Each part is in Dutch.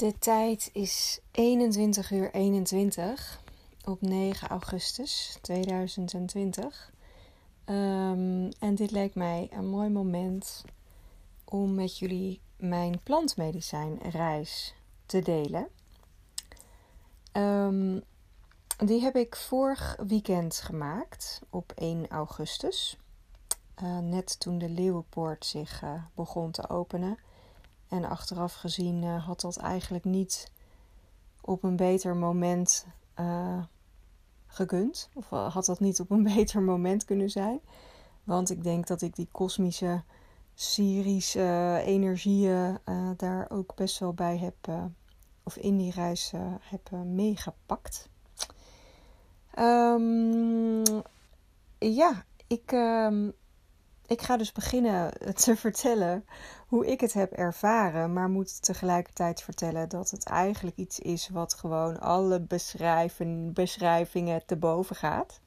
De tijd is 21 uur 21 op 9 augustus 2020. Um, en dit leek mij een mooi moment om met jullie mijn plantmedicijnreis te delen. Um, die heb ik vorig weekend gemaakt op 1 augustus. Uh, net toen de Leeuwenpoort zich uh, begon te openen. En achteraf gezien uh, had dat eigenlijk niet op een beter moment uh, gekund. Of had dat niet op een beter moment kunnen zijn. Want ik denk dat ik die kosmische Syrische energieën daar ook best wel bij heb, of in die reis heb meegepakt. Um, ja, ik, um, ik ga dus beginnen te vertellen hoe ik het heb ervaren, maar moet tegelijkertijd vertellen dat het eigenlijk iets is wat gewoon alle beschrijvingen te boven gaat.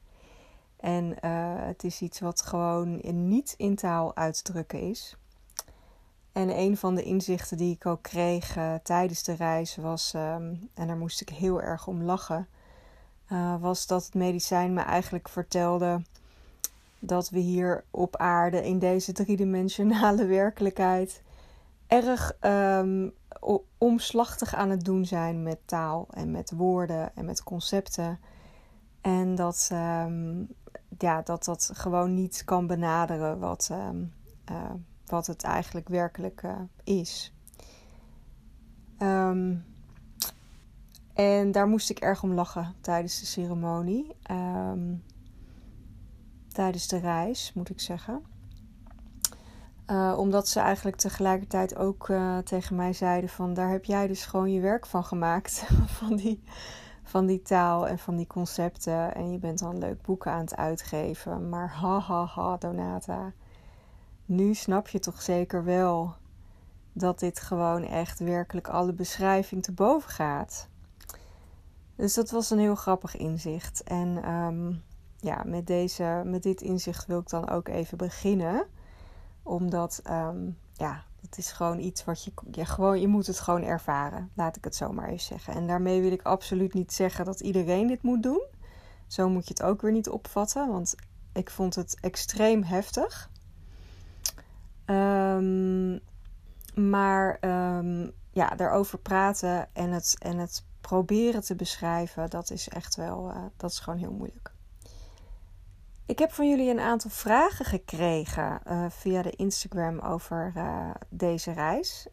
En uh, het is iets wat gewoon niet in taal uit te drukken is. En een van de inzichten die ik ook kreeg uh, tijdens de reis was, um, en daar moest ik heel erg om lachen, uh, was dat het medicijn me eigenlijk vertelde dat we hier op aarde in deze driedimensionale werkelijkheid erg um, omslachtig aan het doen zijn met taal en met woorden en met concepten. En dat, um, ja, dat dat gewoon niet kan benaderen wat, um, uh, wat het eigenlijk werkelijk uh, is. en daar moest ik erg om lachen tijdens de ceremonie tijdens de reis, moet ik zeggen. Uh, omdat ze eigenlijk tegelijkertijd ook uh, tegen mij zeiden van daar heb jij dus gewoon je werk van gemaakt. van, die, van die taal en van die concepten. En je bent dan leuk boeken aan het uitgeven. Maar ha ha ha Donata. Nu snap je toch zeker wel dat dit gewoon echt werkelijk alle beschrijving te boven gaat. Dus dat was een heel grappig inzicht. En um, ja, met, deze, met dit inzicht wil ik dan ook even beginnen. Omdat, um, ja, het is gewoon iets wat je, gewoon, je moet het gewoon ervaren. Laat ik het zo maar even zeggen. En daarmee wil ik absoluut niet zeggen dat iedereen dit moet doen. Zo moet je het ook weer niet opvatten, want ik vond het extreem heftig. Um, maar um, ja, daarover praten en het, en het proberen te beschrijven, dat is echt wel, uh, dat is gewoon heel moeilijk. Ik heb van jullie een aantal vragen gekregen uh, via de Instagram over uh, deze reis.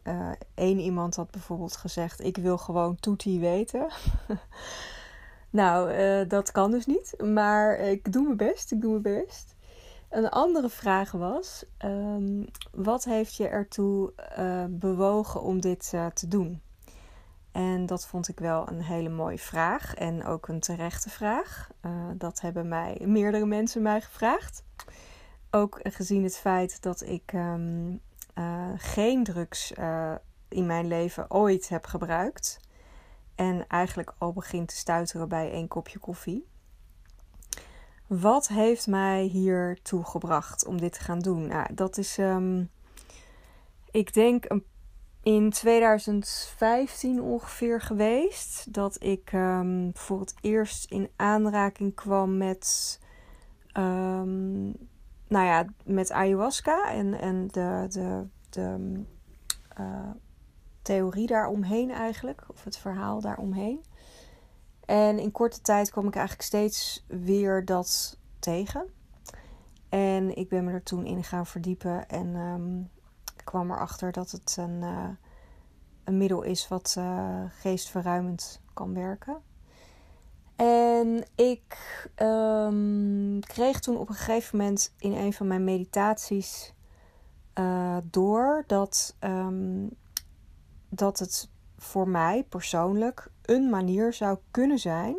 Eén uh, iemand had bijvoorbeeld gezegd: Ik wil gewoon Toetie weten. nou, dat kan dus niet, maar ik doe mijn best. Ik doe mijn best. Een andere vraag was: um, Wat heeft je ertoe bewogen om dit te doen? En dat vond ik wel een hele mooie vraag en ook een terechte vraag. Uh, dat hebben mij meerdere mensen mij gevraagd. Ook gezien het feit dat ik um, uh, geen drugs uh, in mijn leven ooit heb gebruikt. En eigenlijk al begin te stuiteren bij één kopje koffie. Wat heeft mij hier gebracht om dit te gaan doen? Nou, dat is, um, ik denk, een in 2015 ongeveer geweest. Dat ik um, voor het eerst in aanraking kwam met, um, nou ja, met ayahuasca en, en de, de, de uh, theorie daaromheen eigenlijk, of het verhaal daaromheen. En in korte tijd kwam ik eigenlijk steeds weer dat tegen. En ik ben me er toen in gaan verdiepen en um, kwam erachter dat het een, uh, een middel is wat uh, geestverruimend kan werken. En ik um, kreeg toen op een gegeven moment in een van mijn meditaties uh, door dat, um, dat het voor mij persoonlijk een manier zou kunnen zijn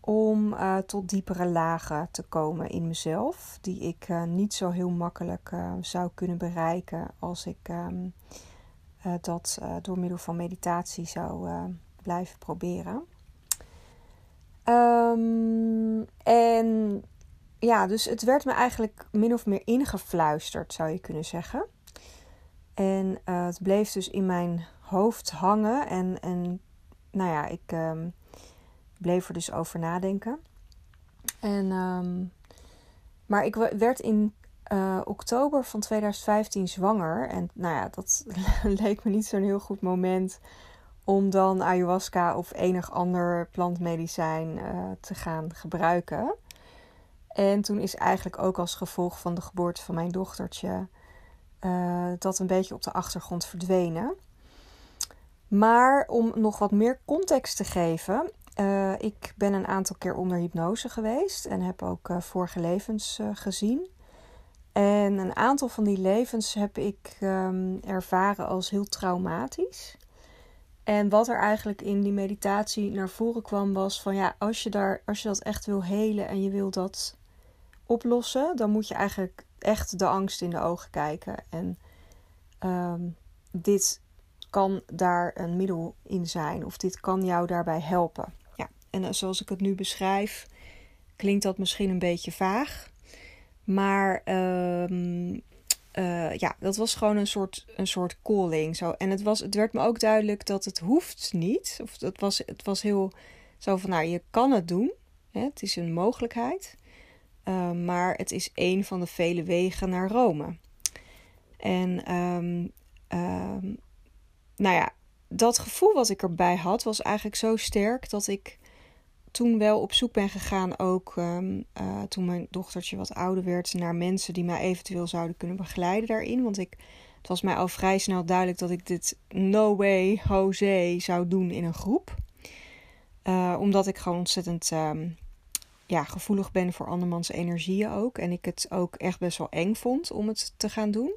om uh, tot diepere lagen te komen in mezelf, die ik niet zo heel makkelijk zou kunnen bereiken als ik um, dat door middel van meditatie zou blijven proberen. Um, en ja, dus het werd me eigenlijk min of meer ingefluisterd, zou je kunnen zeggen. En het bleef dus in mijn hoofd hangen. En, en nou ja, ik ehm, bleef er dus over nadenken. En, um, maar ik werd in uh, oktober van 2015 zwanger. En nou ja, dat leek me niet zo'n heel goed moment om dan ayahuasca of enig ander plantmedicijn uh, te gaan gebruiken. En toen is eigenlijk ook als gevolg van de geboorte van mijn dochtertje uh, dat een beetje op de achtergrond verdwenen. Maar om nog wat meer context te geven, ik ben een aantal keer onder hypnose geweest en heb ook vorige levens gezien. En een aantal van die levens heb ik um, ervaren als heel traumatisch. En wat er eigenlijk in die meditatie naar voren kwam was van ja, als je, daar, als je dat echt wil helen en je wil dat oplossen, dan moet je eigenlijk echt de angst in de ogen kijken. En um, dit kan daar een middel in zijn, of dit kan jou daarbij helpen. Ja, en eh, zoals ik het nu beschrijf, klinkt dat misschien een beetje vaag. Maar um, uh, ja, dat was gewoon een soort, een soort calling. Zo. En het, was, het werd me ook duidelijk dat het hoeft niet. Of het was, het was heel zo van, nou, je kan het doen. Hè? Het is een mogelijkheid. Uh, maar het is een van de vele wegen naar Rome. En um, nou ja, dat gevoel wat ik erbij had, was eigenlijk zo sterk dat ik toen wel op zoek ben gegaan, ook um, uh, toen mijn dochtertje wat ouder werd, naar mensen die mij eventueel zouden kunnen begeleiden daarin. Want ik, het was mij al vrij snel duidelijk dat ik dit no way, Jose zou doen in een groep. Uh, omdat ik gewoon ontzettend um, ja, gevoelig ben voor andermans energieën ook. En ik het ook echt best wel eng vond om het te gaan doen.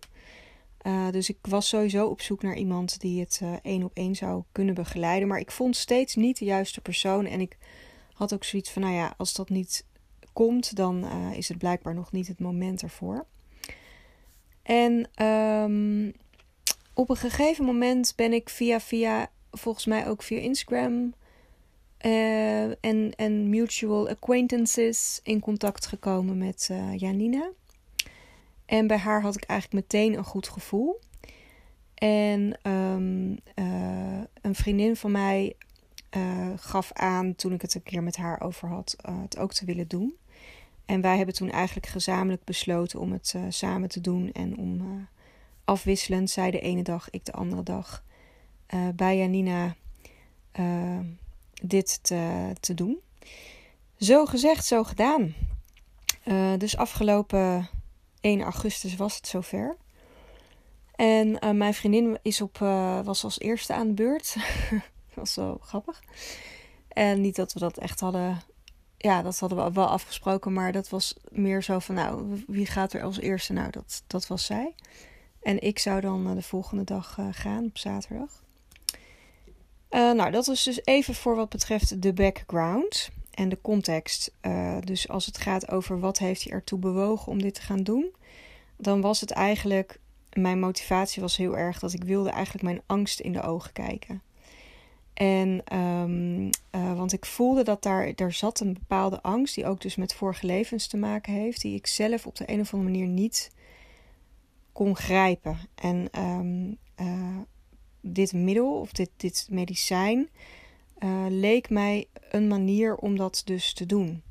Uh, dus ik was sowieso op zoek naar iemand die het één op één zou kunnen begeleiden. Maar ik vond steeds niet de juiste persoon. En ik had ook zoiets van, nou ja, als dat niet komt, dan uh, is het blijkbaar nog niet het moment ervoor. En um, op een gegeven moment ben ik via, via volgens mij ook via Instagram uh, en, en mutual acquaintances in contact gekomen met uh, Janina. En bij haar had ik eigenlijk meteen een goed gevoel. En um, een vriendin van mij uh, gaf aan toen ik het een keer met haar over had, uh, het ook te willen doen. En wij hebben toen eigenlijk gezamenlijk besloten om het uh, samen te doen en om afwisselend, zij de ene dag, ik de andere dag, bij Janina dit te, te doen. Zo gezegd, zo gedaan. dus afgelopen 1 augustus was het zover. En mijn vriendin is op, was als eerste aan de beurt. was zo grappig. En niet dat we dat echt hadden. Ja, dat hadden we wel afgesproken. Maar dat was meer zo van, nou, wie gaat er als eerste? Nou, dat, dat was zij. En ik zou dan de volgende dag uh, gaan, op zaterdag. Uh, nou, dat was dus even voor wat betreft de background en de context. Uh, dus als het gaat over wat heeft je ertoe bewogen om dit te gaan doen, dan was het eigenlijk. Mijn motivatie was heel erg dat ik wilde eigenlijk mijn angst in de ogen kijken. En um, uh, want ik voelde dat daar, daar zat een bepaalde angst, die ook dus met vorige levens te maken heeft, die ik zelf op de een of andere manier niet kon grijpen. En um, uh, dit middel of dit, dit medicijn uh, leek mij een manier om dat dus te doen.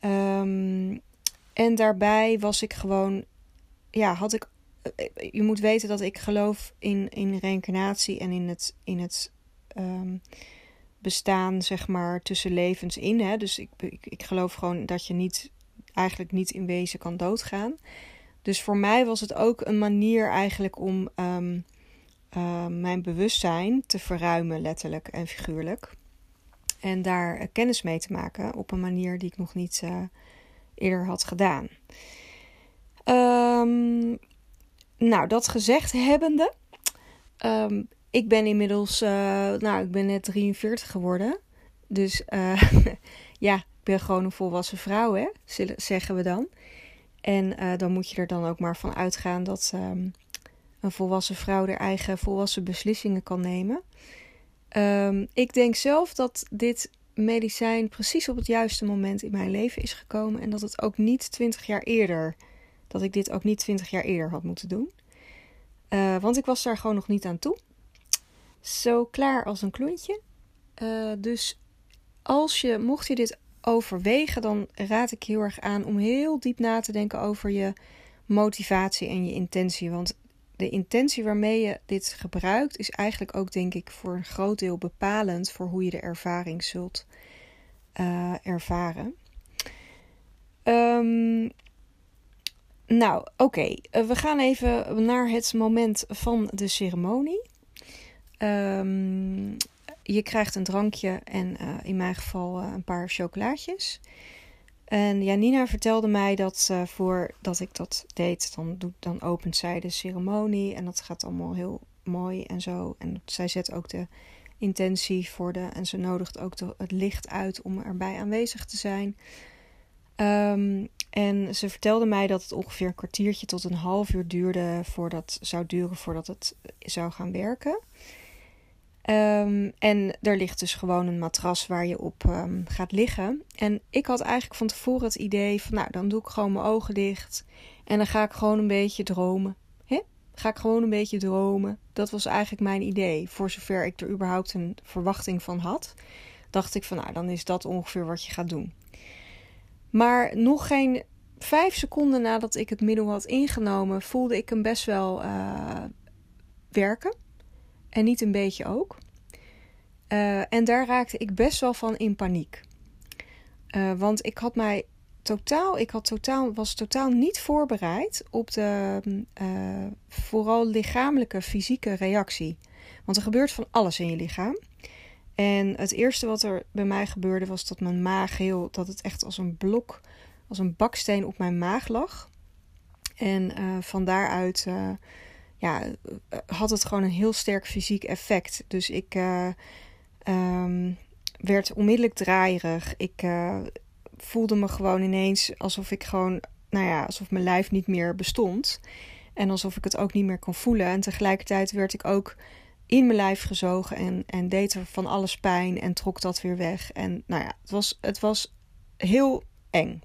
Um, en daarbij was ik gewoon, ja, had ik. Je moet weten dat ik geloof in, in reïncarnatie en in het, in het um, bestaan, zeg maar, tussen levens in. Hè? Dus ik, ik, geloof gewoon dat je niet, eigenlijk niet in wezen kan doodgaan. Dus voor mij was het ook een manier eigenlijk om um, uh, mijn bewustzijn te verruimen, letterlijk en figuurlijk. En daar uh, kennis mee te maken op een manier die ik nog niet uh, eerder had gedaan. Um, nou, dat gezegd hebbende, ik ben inmiddels, uh, nou, ik ben net 43 geworden. Dus uh, ja, ik ben gewoon een volwassen vrouw, hè, zeggen we dan. En uh, dan moet je er dan ook maar van uitgaan dat um, een volwassen vrouw haar eigen volwassen beslissingen kan nemen. Um, ik denk zelf dat dit medicijn precies op het juiste moment in mijn leven is gekomen. En dat het ook niet 20 jaar eerder, dat ik dit ook niet 20 jaar eerder had moeten doen. want ik was daar gewoon nog niet aan toe. Zo klaar als een klontje. Uh, dus als je, mocht je dit overwegen, dan raad ik heel erg aan om heel diep na te denken over je motivatie en je intentie. Want de intentie waarmee je dit gebruikt is eigenlijk ook, denk ik, voor een groot deel bepalend voor hoe je de ervaring zult uh, ervaren. Um, nou, oké. Eh, we gaan even naar het moment van de ceremonie. Um, je krijgt een drankje en uh, in mijn geval uh, een paar chocolaatjes. En Janina vertelde mij dat uh, voordat ik dat deed, dan, dan opent zij de ceremonie. En dat gaat allemaal heel mooi en zo. En zij zet ook de intentie voor de. En ze nodigt ook het licht uit om erbij aanwezig te zijn. Um, en ze vertelde mij dat het ongeveer een kwartiertje tot een half uur duurde voordat zou duren voordat het zou gaan werken. Um, en er ligt dus gewoon een matras waar je op um, gaat liggen. En ik had eigenlijk van tevoren het idee van, nou, dan doe ik gewoon mijn ogen dicht. En dan ga ik gewoon een beetje dromen. Hè? Ga ik gewoon een beetje dromen. Dat was eigenlijk mijn idee. Voor zover ik er überhaupt een verwachting van had. Dacht ik van, nou, dan is dat ongeveer wat je gaat doen. Maar nog geen vijf seconden nadat ik het middel had ingenomen, voelde ik hem best wel uh, werken. En niet een beetje ook. Uh, en daar raakte ik best wel van in paniek. Uh, want ik had mij totaal, ik had totaal, was totaal niet voorbereid op de vooral lichamelijke, fysieke reactie. Want er gebeurt van alles in je lichaam. En het eerste wat er bij mij gebeurde was dat mijn maag heel, dat het echt als een blok, als een baksteen op mijn maag lag. En van daaruit ja, had het gewoon een heel sterk fysiek effect. Dus ik uh, um, werd onmiddellijk draaierig. Ik voelde me gewoon ineens alsof ik gewoon, nou ja, alsof mijn lijf niet meer bestond. En alsof ik het ook niet meer kon voelen. En tegelijkertijd werd ik ook in mijn lijf gezogen en, en deed er van alles pijn en trok dat weer weg. En nou ja, het was, het was heel eng.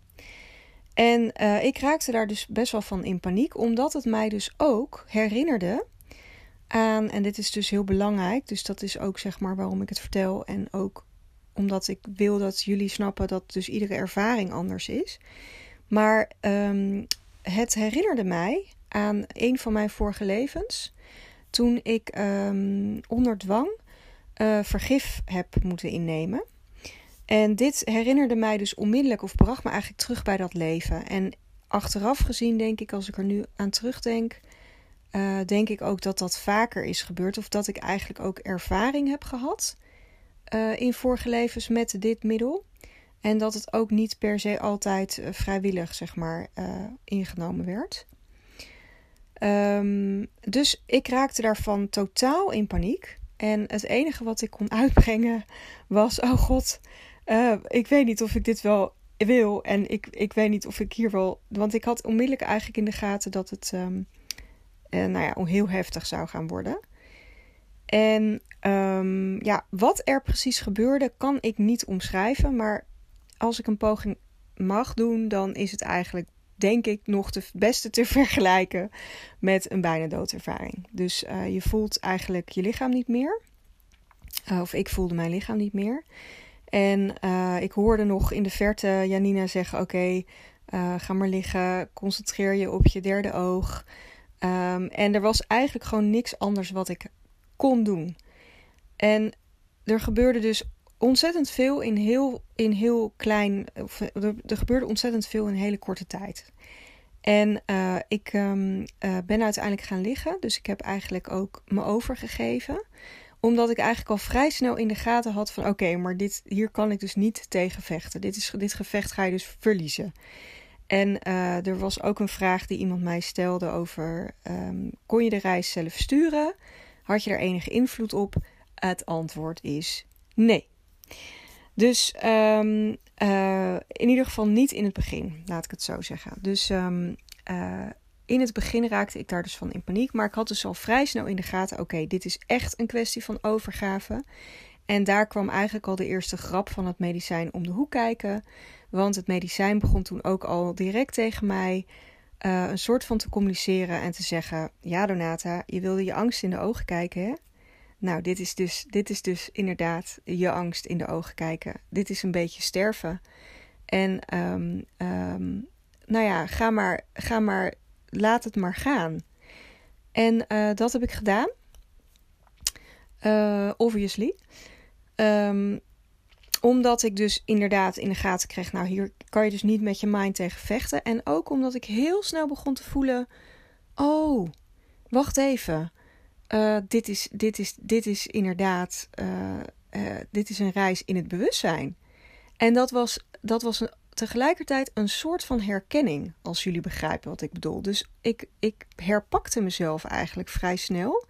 En uh, ik raakte daar dus best wel van in paniek, omdat het mij dus ook herinnerde aan, en dit is dus heel belangrijk, dus dat is ook zeg maar waarom ik het vertel en ook omdat ik wil dat jullie snappen dat dus iedere ervaring anders is. Maar um, het herinnerde mij aan een van mijn vorige levens toen ik um, onder dwang uh, vergif heb moeten innemen. En dit herinnerde mij dus onmiddellijk, of bracht me eigenlijk terug bij dat leven. En achteraf gezien, denk ik, als ik er nu aan terugdenk, uh, denk ik ook dat dat vaker is gebeurd. Of dat ik eigenlijk ook ervaring heb gehad uh, in vorige levens met dit middel. En dat het ook niet per se altijd vrijwillig, zeg maar, ingenomen werd. Um, dus ik raakte daarvan totaal in paniek. En het enige wat ik kon uitbrengen was: Oh god, uh, ik weet niet of ik dit wel wil. En ik, ik weet niet of ik hier wel. Want ik had onmiddellijk eigenlijk in de gaten dat het um, uh, nou ja, heel heftig zou gaan worden. En um, ja, wat er precies gebeurde, kan ik niet omschrijven. Maar als ik een poging mag doen, dan is het eigenlijk denk ik nog het beste te vergelijken met een bijna doodervaring. Dus uh, je voelt eigenlijk je lichaam niet meer. Of ik voelde mijn lichaam niet meer. En uh, ik hoorde nog in de verte Janina zeggen: Oké, okay, ga maar liggen, concentreer je op je derde oog. Um, en er was eigenlijk gewoon niks anders wat ik kon doen. En er gebeurde dus ontzettend veel in heel, in heel klein. Of, er, er gebeurde ontzettend veel in hele korte tijd. En ik uh, ben uiteindelijk gaan liggen. Dus ik heb eigenlijk ook me overgegeven. Omdat ik eigenlijk al vrij snel in de gaten had van... oké, maar dit, hier kan ik dus niet tegen vechten. Dit, is, dit gevecht ga je dus verliezen. En uh, er was ook een vraag die iemand mij stelde over... Um, kon je de reis zelf sturen? Had je er enige invloed op? Het antwoord is nee. Dus um, uh, in ieder geval niet in het begin, laat ik het zo zeggen. Dus um, uh, in het begin raakte ik daar dus van in paniek. Maar ik had dus al vrij snel in de gaten: oké, dit is echt een kwestie van overgave. En daar kwam eigenlijk al de eerste grap van het medicijn om de hoek kijken. Want het medicijn begon toen ook al direct tegen mij uh, een soort van te communiceren en te zeggen: Ja, Donata, je wilde je angst in de ogen kijken, hè? Nou, dit is, dus, dit is dus inderdaad je angst in de ogen kijken. Dit is een beetje sterven. En um, um, nou ja, ga maar, ga maar, laat het maar gaan. En uh, dat heb ik gedaan. Uh, obviously. Um, omdat ik dus inderdaad in de gaten kreeg, nou hier kan je dus niet met je mind tegen vechten. En ook omdat ik heel snel begon te voelen, oh, wacht even. Uh, dit, is, dit, is, dit is inderdaad, dit is een reis in het bewustzijn. En dat was, dat was een tegelijkertijd een soort van herkenning, als jullie begrijpen wat ik bedoel. Dus ik, ik herpakte mezelf eigenlijk vrij snel.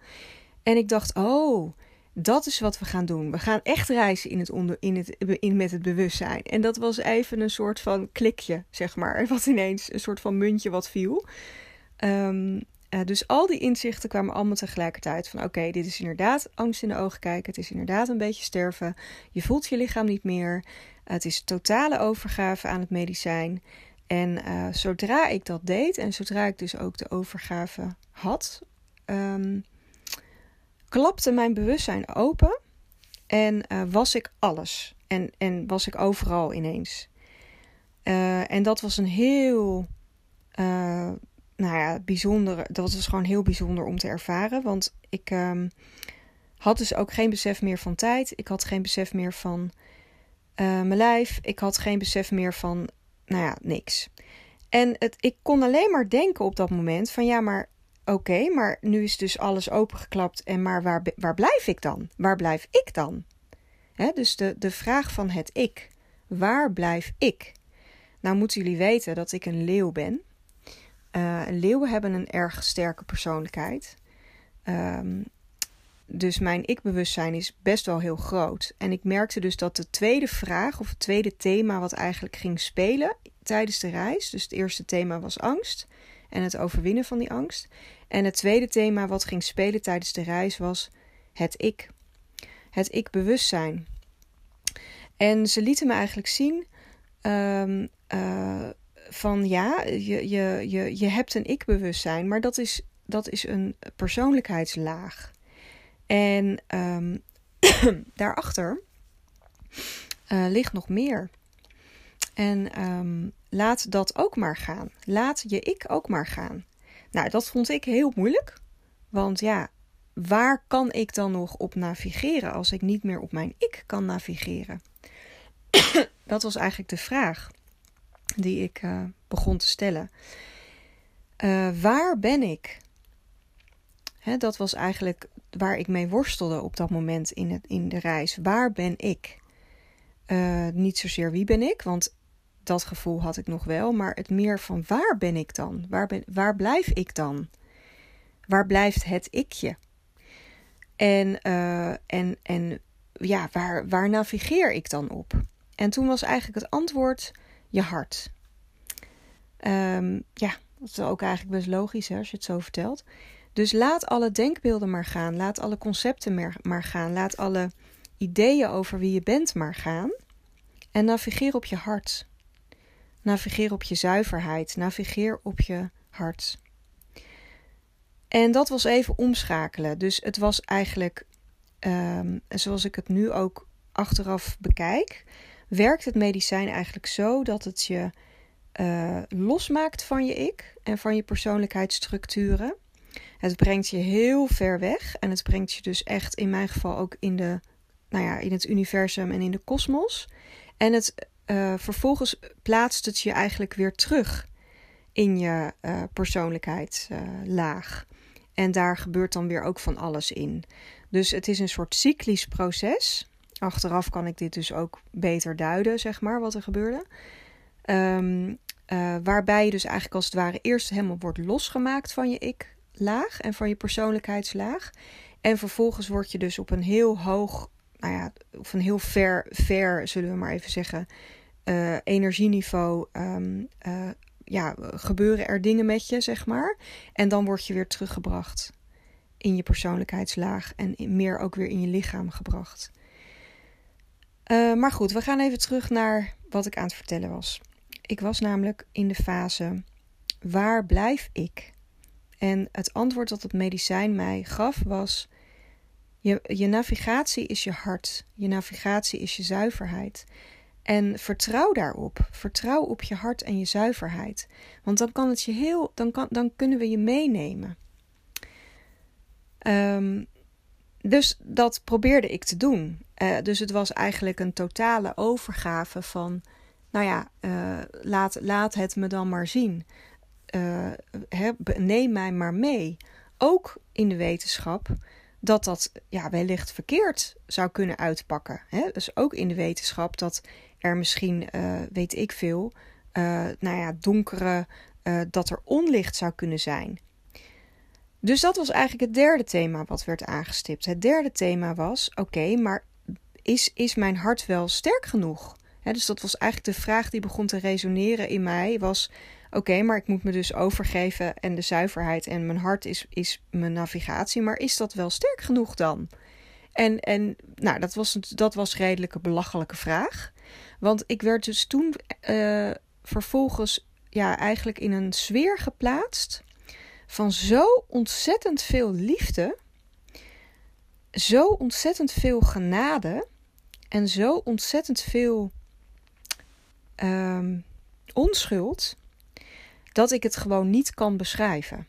En ik dacht, oh, dat is wat we gaan doen. We gaan echt reizen in het onder, in het, in, met het bewustzijn. En dat was even een soort van klikje, zeg maar. Wat ineens een soort van muntje wat viel. Um, uh, dus al die inzichten kwamen allemaal tegelijkertijd. Van oké, dit is inderdaad angst in de ogen kijken. Het is inderdaad een beetje sterven. Je voelt je lichaam niet meer. Het is totale overgave aan het medicijn. En uh, zodra ik dat deed en zodra ik dus ook de overgave had, um, klapte mijn bewustzijn open en uh, was ik alles. En, en was ik overal ineens. Uh, en dat was een heel, nou ja, bijzondere. Dat was gewoon heel bijzonder om te ervaren. Want ik um, had dus ook geen besef meer van tijd. Ik had geen besef meer van uh, mijn lijf. Ik had geen besef meer van, nou ja, niks. En het, ik kon alleen maar denken op dat moment van ja, maar oké, maar nu is dus alles opengeklapt en maar waar, waar blijf ik dan? Waar blijf ik dan? Dus de, de vraag van het ik. Waar blijf ik? Nou moeten jullie weten dat ik een leeuw ben. Uh, leeuwen hebben een erg sterke persoonlijkheid. Um, dus mijn ik-bewustzijn is best wel heel groot. En ik merkte dus dat de tweede vraag, of het tweede thema wat eigenlijk ging spelen tijdens de reis. Dus het eerste thema was angst en het overwinnen van die angst. En het tweede thema wat ging spelen tijdens de reis was het ik. Het ik-bewustzijn. En ze lieten me eigenlijk zien um, uh, van ja, je, je, je, je hebt een ik-bewustzijn, maar dat is, dat is een persoonlijkheidslaag. En um, daarachter uh, ligt nog meer. En um, laat dat ook maar gaan. Laat je ik ook maar gaan. Nou, dat vond ik heel moeilijk. Want ja, waar kan ik dan nog op navigeren als ik niet meer op mijn ik kan navigeren? dat was eigenlijk de vraag die ik uh, begon te stellen. Uh, waar ben ik? Hè, dat was eigenlijk waar ik mee worstelde op dat moment in, het, in de reis. Waar ben ik? Uh, niet zozeer wie ben ik, want dat gevoel had ik nog wel, maar het meer van waar ben ik dan? Waar, ben, waar blijf ik dan? Waar blijft het ikje? En, uh, en, en ja, waar, waar navigeer ik dan op? En toen was eigenlijk het antwoord je hart. Um, ja, dat is ook eigenlijk best logisch hè, als je het zo vertelt. Dus laat alle denkbeelden maar gaan. Laat alle concepten maar gaan. Laat alle ideeën over wie je bent maar gaan. En navigeer op je hart. Navigeer op je zuiverheid. Navigeer op je hart. En dat was even omschakelen. Dus het was eigenlijk, um, zoals ik het nu ook achteraf bekijk, werkt het medicijn eigenlijk zo dat het je uh, losmaakt van je ik en van je persoonlijkheidsstructuren. Het brengt je heel ver weg en het brengt je dus echt in mijn geval ook in, de, nou ja, in het universum en in de kosmos. En het, uh, vervolgens plaatst het je eigenlijk weer terug in je uh, persoonlijkheidslaag. en daar gebeurt dan weer ook van alles in. Dus het is een soort cyclisch proces. Achteraf kan ik dit dus ook beter duiden, zeg maar, wat er gebeurde. Uh, waarbij je dus eigenlijk als het ware eerst helemaal wordt losgemaakt van je ik-laag en van je persoonlijkheidslaag. En vervolgens word je dus op een heel hoog, nou ja, of een heel ver, ver zullen we maar even zeggen, uh, energieniveau. Um, uh, ja, gebeuren er dingen met je, zeg maar. En dan word je weer teruggebracht in je persoonlijkheidslaag en meer ook weer in je lichaam gebracht. maar goed, we gaan even terug naar wat ik aan het vertellen was. Ik was namelijk in de fase: waar blijf ik? En het antwoord dat het medicijn mij gaf was: Je, je navigatie is je hart. Je navigatie is je zuiverheid. En vertrouw daarop. Vertrouw op je hart en je zuiverheid. Want dan kan het je heel, dan, kan, dan kunnen we je meenemen. Um, dus dat probeerde ik te doen. Uh, dus het was eigenlijk een totale overgave van, nou ja, uh, laat, laat het me dan maar zien. Uh, neem mij maar mee. Ook in de wetenschap dat dat ja, wellicht verkeerd zou kunnen uitpakken. Dus ook in de wetenschap dat er misschien, weet ik veel, nou ja, donkere, dat er onlicht zou kunnen zijn. Dus dat was eigenlijk het derde thema wat werd aangestipt. Het derde thema was: oké, maar is, is mijn hart wel sterk genoeg? dus dat was eigenlijk de vraag die begon te resoneren in mij: was oké, maar ik moet me dus overgeven en de zuiverheid en mijn hart is, is mijn navigatie, maar is dat wel sterk genoeg dan? En, en nou, dat was, dat was redelijk belachelijke vraag. Want ik werd dus toen uh, vervolgens ja, eigenlijk in een sfeer geplaatst van zo ontzettend veel liefde, zo ontzettend veel genade en zo ontzettend veel um, onschuld, dat ik het gewoon niet kan beschrijven.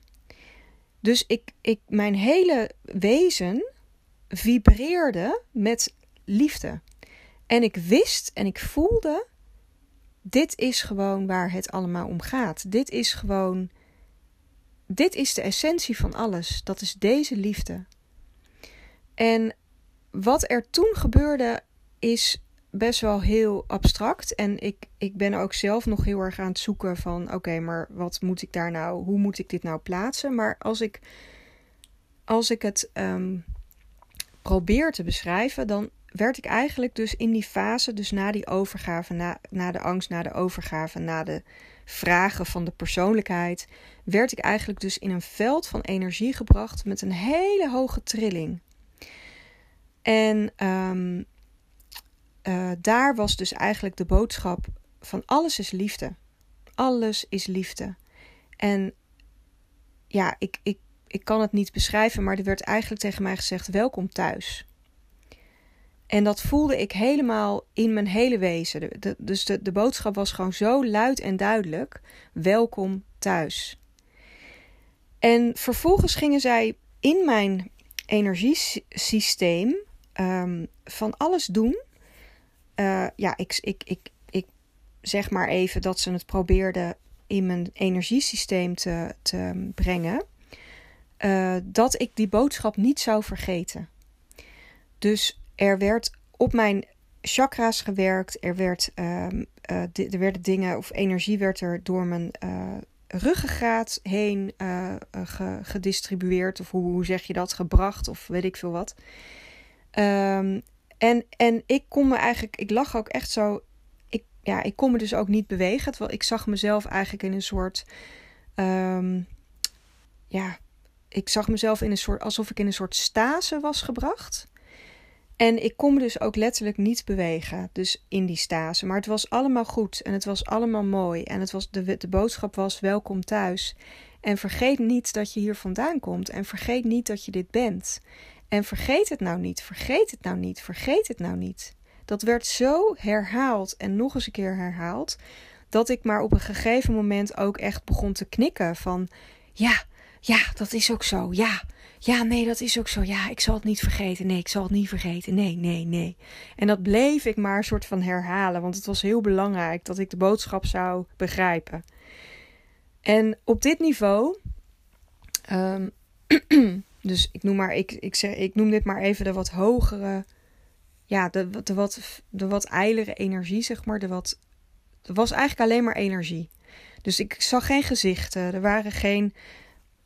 Dus ik, ik, mijn hele wezen vibreerde met liefde. En ik wist en ik voelde: dit is gewoon waar het allemaal om gaat. Dit is gewoon dit is de essentie van alles. Dat is deze liefde. En wat er toen gebeurde is best wel heel abstract. En ik, ik ben ook zelf nog heel erg aan het zoeken van... oké, maar wat moet ik daar nou... hoe moet ik dit nou plaatsen? Maar als ik, als ik het um, probeer te beschrijven... dan werd ik eigenlijk dus in die fase... dus na die overgave, na, na de angst, na de overgave... na de vragen van de persoonlijkheid, werd ik eigenlijk dus in een veld van energie gebracht met een hele hoge trilling. En um, uh, daar was dus eigenlijk de boodschap van alles is liefde. Alles is liefde. En ja, ik, ik, ik kan het niet beschrijven, maar er werd eigenlijk tegen mij gezegd: welkom thuis. En dat voelde ik helemaal in mijn hele wezen. dus de, de boodschap was gewoon zo luid en duidelijk: welkom thuis. En vervolgens gingen zij in mijn energiesysteem um, van alles doen. Uh, ja, ik, ik, ik, ik zeg maar even dat ze het probeerden in mijn energiesysteem te, te brengen. Uh, dat ik die boodschap niet zou vergeten. Dus er werd op mijn chakra's gewerkt. Er, werd, uh, uh, er werden dingen of energie werd er door mijn ruggengraat heen ge, gedistribueerd. Of hoe, hoe, zeg je dat? Gebracht of weet ik veel wat. Um, en, en ik kon me eigenlijk, ik lag ook echt zo. Ik, ja, ik kon me dus ook niet bewegen. Terwijl ik zag mezelf eigenlijk in een soort. Um, ja, ik zag mezelf in een soort. alsof ik in een soort stase was gebracht. En ik kon me dus ook letterlijk niet bewegen, dus in die stase. Maar het was allemaal goed en het was allemaal mooi. En het was, de, de boodschap was welkom thuis. En vergeet niet dat je hier vandaan komt. En vergeet niet dat je dit bent. En vergeet het nou niet, vergeet het nou niet, vergeet het nou niet. Dat werd zo herhaald en nog eens een keer herhaald. Dat ik maar op een gegeven moment ook echt begon te knikken van... Ja, ja, dat is ook zo. Ja, ja, nee, dat is ook zo. Ja, ik zal het niet vergeten. Nee, ik zal het niet vergeten. Nee, nee, nee. En dat bleef ik maar een soort van herhalen, want het was heel belangrijk dat ik de boodschap zou begrijpen. En op dit niveau, um, dus ik noem maar, ik, ik, zeg, ik noem dit maar even de wat hogere, ja, de, de, wat, de wat eilere energie, zeg maar. De wat, was eigenlijk alleen maar energie. Dus ik zag geen gezichten. Er waren geen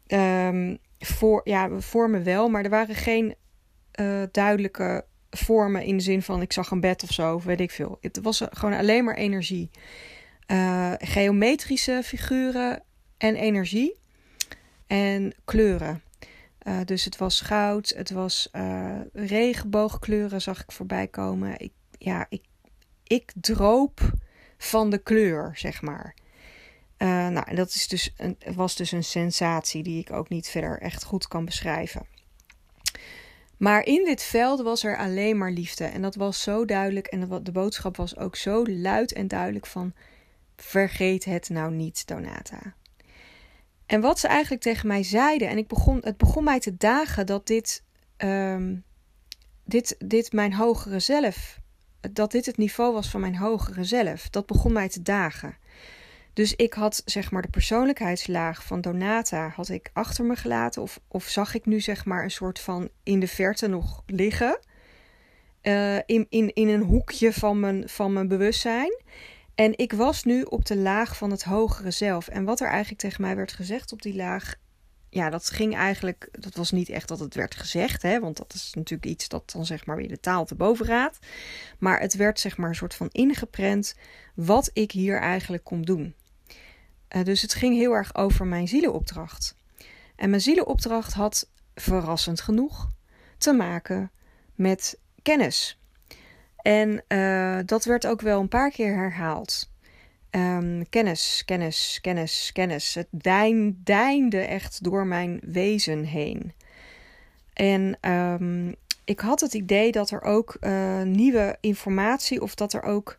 um, voor, ja, vormen wel, maar er waren geen uh, duidelijke vormen in de zin van ik zag een bed of zo, weet ik veel. Het was gewoon alleen maar energie. Uh, geometrische figuren en energie en kleuren. Uh, dus het was goud, het was regenboogkleuren zag ik voorbij komen. Ik, ja, ik, ik droop van de kleur, zeg maar. Uh, nou, dat is dus een, was dus een sensatie die ik ook niet verder echt goed kan beschrijven. Maar in dit veld was er alleen maar liefde. En dat was zo duidelijk. En de boodschap was ook zo luid en duidelijk van... Vergeet het nou niet, Donata. En wat ze eigenlijk tegen mij zeiden... En ik begon, het begon mij te dagen dat dit... Ehm, dit, dit mijn hogere zelf... Dat dit het niveau was van mijn hogere zelf. Dat begon mij te dagen. Dus ik had zeg maar de persoonlijkheidslaag van Donata had ik achter me gelaten. Of, of zag ik nu zeg maar een soort van in de verte nog liggen. Uh, in, in, in een hoekje van mijn, van mijn bewustzijn. En ik was nu op de laag van het hogere zelf. En wat er eigenlijk tegen mij werd gezegd op die laag. Ja, dat ging eigenlijk. Dat was niet echt dat het werd gezegd, hè, want dat is natuurlijk iets dat dan zeg maar weer de taal te boven gaat. Maar het werd zeg maar een soort van ingeprent wat ik hier eigenlijk kom doen. Uh, dus het ging heel erg over mijn zielenopdracht. En mijn zielenopdracht had verrassend genoeg te maken met kennis. En uh, dat werd ook wel een paar keer herhaald. Um, kennis, kennis, kennis, kennis. Het dein, deinde echt door mijn wezen heen. En um, ik had het idee dat er ook uh, nieuwe informatie, of dat er ook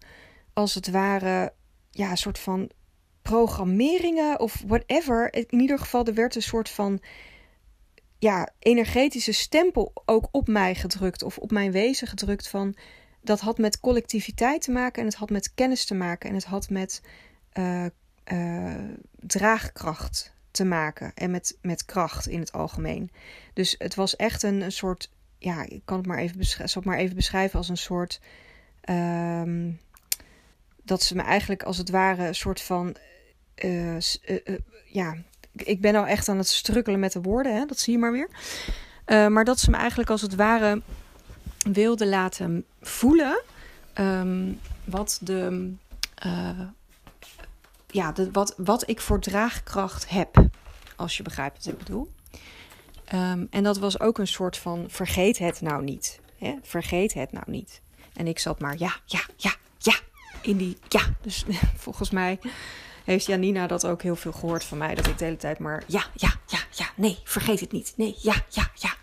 als het ware, ja, een soort van programmeringen of whatever. In ieder geval, er werd een soort van ja, energetische stempel ook op mij gedrukt of op mijn wezen gedrukt van dat had met collectiviteit te maken en het had met kennis te maken en het had met uh, uh, draagkracht te maken en met, met kracht in het algemeen. Dus het was echt een, een soort, ja, ik kan het maar even, beschrijven, zal het maar even beschrijven als een soort, um, dat ze me eigenlijk als het ware een soort van uh, ja, ik ben nou echt aan het strukkelen met de woorden, hè? dat zie je maar weer. maar dat ze me eigenlijk als het ware wilde laten voelen um, wat de. ja, de, wat, wat ik voor draagkracht heb. Als je begrijpt wat ik bedoel. Um, en dat was ook een soort van vergeet het nou niet. Hè? Vergeet het nou niet. En ik zat maar ja, ja, ja, ja. In die ja. Dus volgens mij heeft Janina dat ook heel veel gehoord van mij. Dat ik de hele tijd maar ja, ja, ja, ja, nee, vergeet het niet. Nee, ja, ja, ja.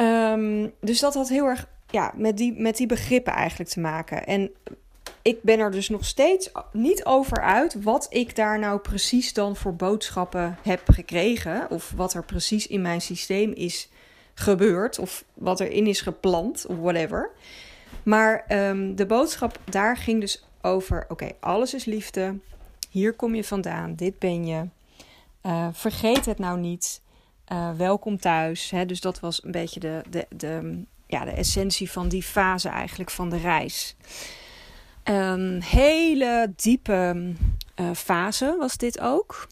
Um, dus dat had heel erg ja, met, die, met die begrippen eigenlijk te maken. En ik ben er dus nog steeds niet over uit wat ik daar nou precies dan voor boodschappen heb gekregen. Of wat er precies in mijn systeem is gebeurd. Of wat erin is gepland of whatever. Maar um, de boodschap daar ging dus over: oké, alles is liefde. Hier kom je vandaan, dit ben je. Uh, vergeet het nou niet. Uh, welkom thuis. Hè? Dus dat was een beetje de, de, de, ja, de essentie van die fase eigenlijk van de reis. Een hele diepe uh, fase was dit ook.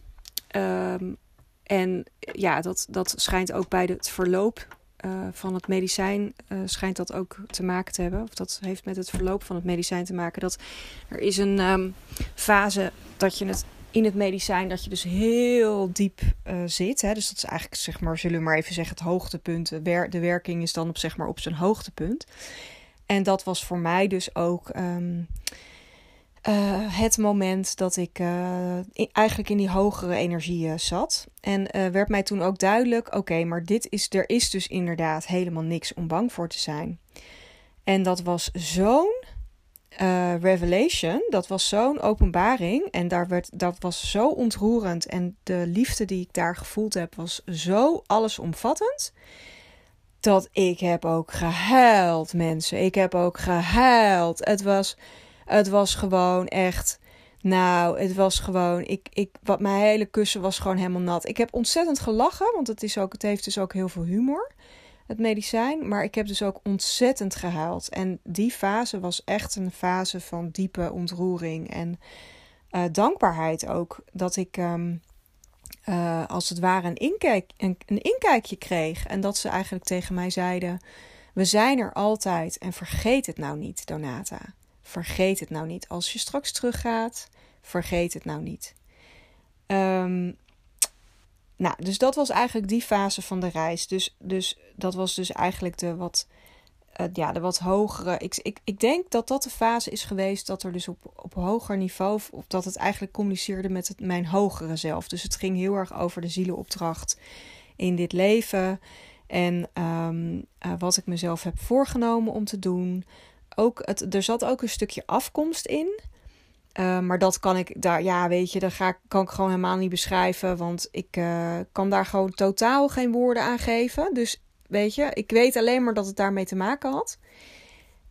Um, en ja, dat, dat schijnt ook bij het verloop uh, van het medicijn schijnt dat ook te maken te hebben. Of dat heeft met het verloop van het medicijn te maken. Dat er is een um, fase dat je het in het medicijn, dat je dus heel diep uh, zit. Hè? Dus dat is eigenlijk, zeg maar, zullen we maar even zeggen, het hoogtepunt. De, wer de werking is dan op, zeg maar, op zijn hoogtepunt. En dat was voor mij dus ook um, uh, het moment dat ik in, eigenlijk in die hogere energie zat. En werd mij toen ook duidelijk: oké, maar dit is, er is dus inderdaad helemaal niks om bang voor te zijn. En dat was zo'n uh, Revelation, dat was zo'n openbaring en daar werd, dat was zo ontroerend. En de liefde die ik daar gevoeld heb, was zo allesomvattend. Dat ik heb ook gehuild, mensen. Ik heb ook gehuild. Het was, het was gewoon echt. Nou, het was gewoon. Ik, ik, wat, mijn hele kussen was gewoon helemaal nat. Ik heb ontzettend gelachen, want het, is ook, het heeft dus ook heel veel humor het medicijn. Maar ik heb dus ook ontzettend gehuild. En die fase was echt een fase van diepe ontroering en uh, dankbaarheid ook. Dat ik um, uh, als het ware een, inkijk, een, een inkijkje kreeg. En dat ze eigenlijk tegen mij zeiden: We zijn er altijd en vergeet het nou niet, Donata. Vergeet het nou niet. Als je straks teruggaat, vergeet het nou niet. Um, nou, dus dat was eigenlijk die fase van de reis. Dus, dus dat was dus eigenlijk de wat, uh, ja, de wat hogere. Ik, ik, ik denk dat dat de fase is geweest dat er dus op, op hoger niveau, dat het eigenlijk communiceerde met het, mijn hogere zelf. Dus het ging heel erg over de zielenopdracht in dit leven. En ehm, eh, wat ik mezelf heb voorgenomen om te doen. Ook het, er zat ook een stukje afkomst in. Uh, maar dat kan ik daar, ja, weet je, dat ga, kan ik gewoon helemaal niet beschrijven. Want ik uh, kan daar gewoon totaal geen woorden aan geven. Dus weet je, ik weet alleen maar dat het daarmee te maken had.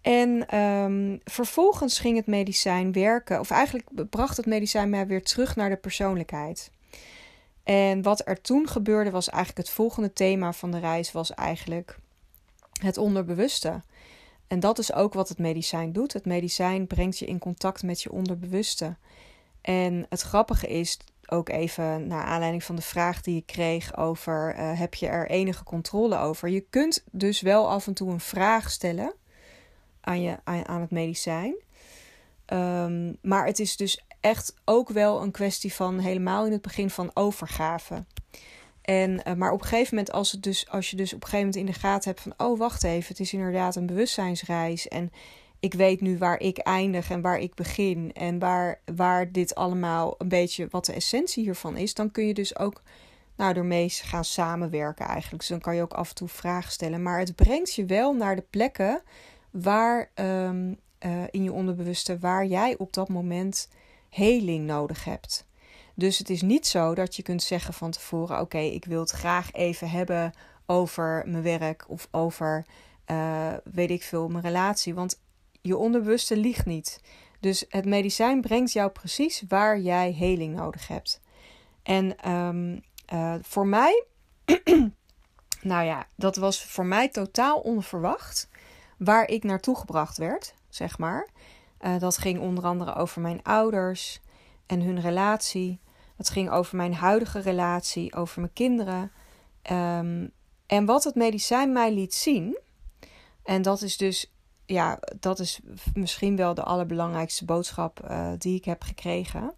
En um, vervolgens ging het medicijn werken, of eigenlijk bracht het medicijn mij weer terug naar de persoonlijkheid. En wat er toen gebeurde was eigenlijk het volgende thema van de reis was eigenlijk het onderbewuste. En dat is ook wat het medicijn doet. Het medicijn brengt je in contact met je onderbewuste. En het grappige is ook even naar aanleiding van de vraag die ik kreeg over uh, heb je er enige controle over? Je kunt dus wel af en toe een vraag stellen aan, je, aan, het medicijn. Um, maar het is dus echt ook wel een kwestie van helemaal in het begin van overgave. En, uh, maar op een gegeven moment, als, het dus, als je dus op een gegeven moment in de gaten hebt van: oh, wacht even, het is inderdaad een bewustzijnsreis. En ik weet nu waar ik eindig en waar ik begin. En waar, waar dit allemaal een beetje wat de essentie hiervan is. Dan kun je dus ook nou, ermee gaan samenwerken eigenlijk. Dus dan kan je ook af en toe vragen stellen. Maar het brengt je wel naar de plekken waar um, uh, in je onderbewuste, waar jij op dat moment heling nodig hebt. Dus het is niet zo dat je kunt zeggen van tevoren: Oké, ik wil het graag even hebben over mijn werk of over, uh, weet ik veel, mijn relatie. Want je onderbewuste liegt niet. Dus het medicijn brengt jou precies waar jij heling nodig hebt. En um, uh, voor mij, nou ja, dat was voor mij totaal onverwacht waar ik naartoe gebracht werd, zeg maar. Uh, dat ging onder andere over mijn ouders en hun relatie. Het ging over mijn huidige relatie, over mijn kinderen. Um, en wat het medicijn mij liet zien, en dat is dus, ja, dat is misschien wel de allerbelangrijkste boodschap uh, die ik heb gekregen.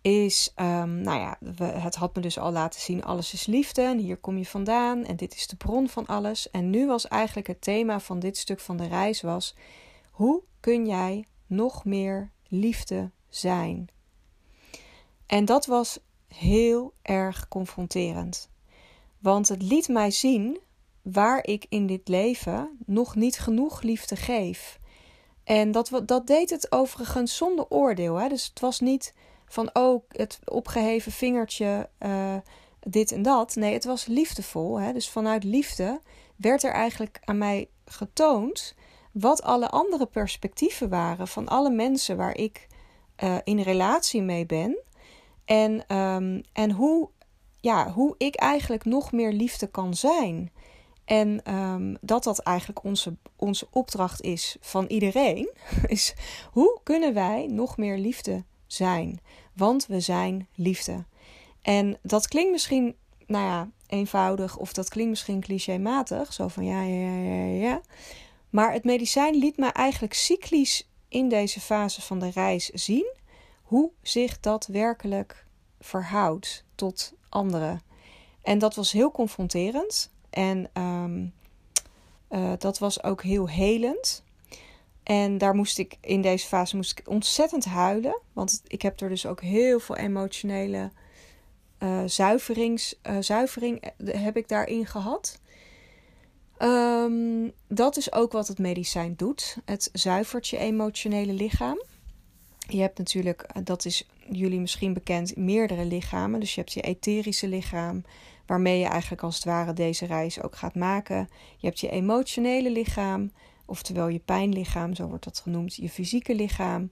Is, um, nou ja, het had me dus al laten zien: alles is liefde en hier kom je vandaan en dit is de bron van alles. En nu was eigenlijk het thema van dit stuk van de reis: was hoe kun jij nog meer liefde zijn? En dat was heel erg confronterend. Want het liet mij zien waar ik in dit leven nog niet genoeg liefde geef. En dat, dat deed het overigens zonder oordeel. Hè? Dus het was niet van, oh, het opgeheven vingertje, uh, dit en dat. Nee, het was liefdevol. Hè? Dus vanuit liefde werd er eigenlijk aan mij getoond wat alle andere perspectieven waren van alle mensen waar ik uh, in relatie mee ben. En, um, en hoe, ja, hoe ik eigenlijk nog meer liefde kan zijn. En um, dat dat eigenlijk onze, onze opdracht is van iedereen. Is hoe kunnen wij nog meer liefde zijn? Want we zijn liefde. En dat klinkt misschien, nou ja, eenvoudig of dat klinkt misschien clichématig. Zo van ja, ja, ja, ja. Maar het medicijn liet me eigenlijk cyclisch in deze fase van de reis zien hoe zich dat werkelijk verhoudt tot anderen. En dat was heel confronterend en um, uh, dat was ook heel helend. En daar moest ik in deze fase moest ik ontzettend huilen, want ik heb er dus ook heel veel emotionele uh, zuiverings, uh, zuivering heb ik daarin gehad. Um, dat is ook wat het medicijn doet. Het zuivert je emotionele lichaam. Je hebt natuurlijk, eh, dat is jullie misschien bekend, meerdere lichamen. Dus je hebt je etherische lichaam, waarmee je eigenlijk als het ware deze reis ook gaat maken. Je hebt je emotionele lichaam, oftewel je pijnlichaam, zo wordt dat genoemd, je fysieke lichaam.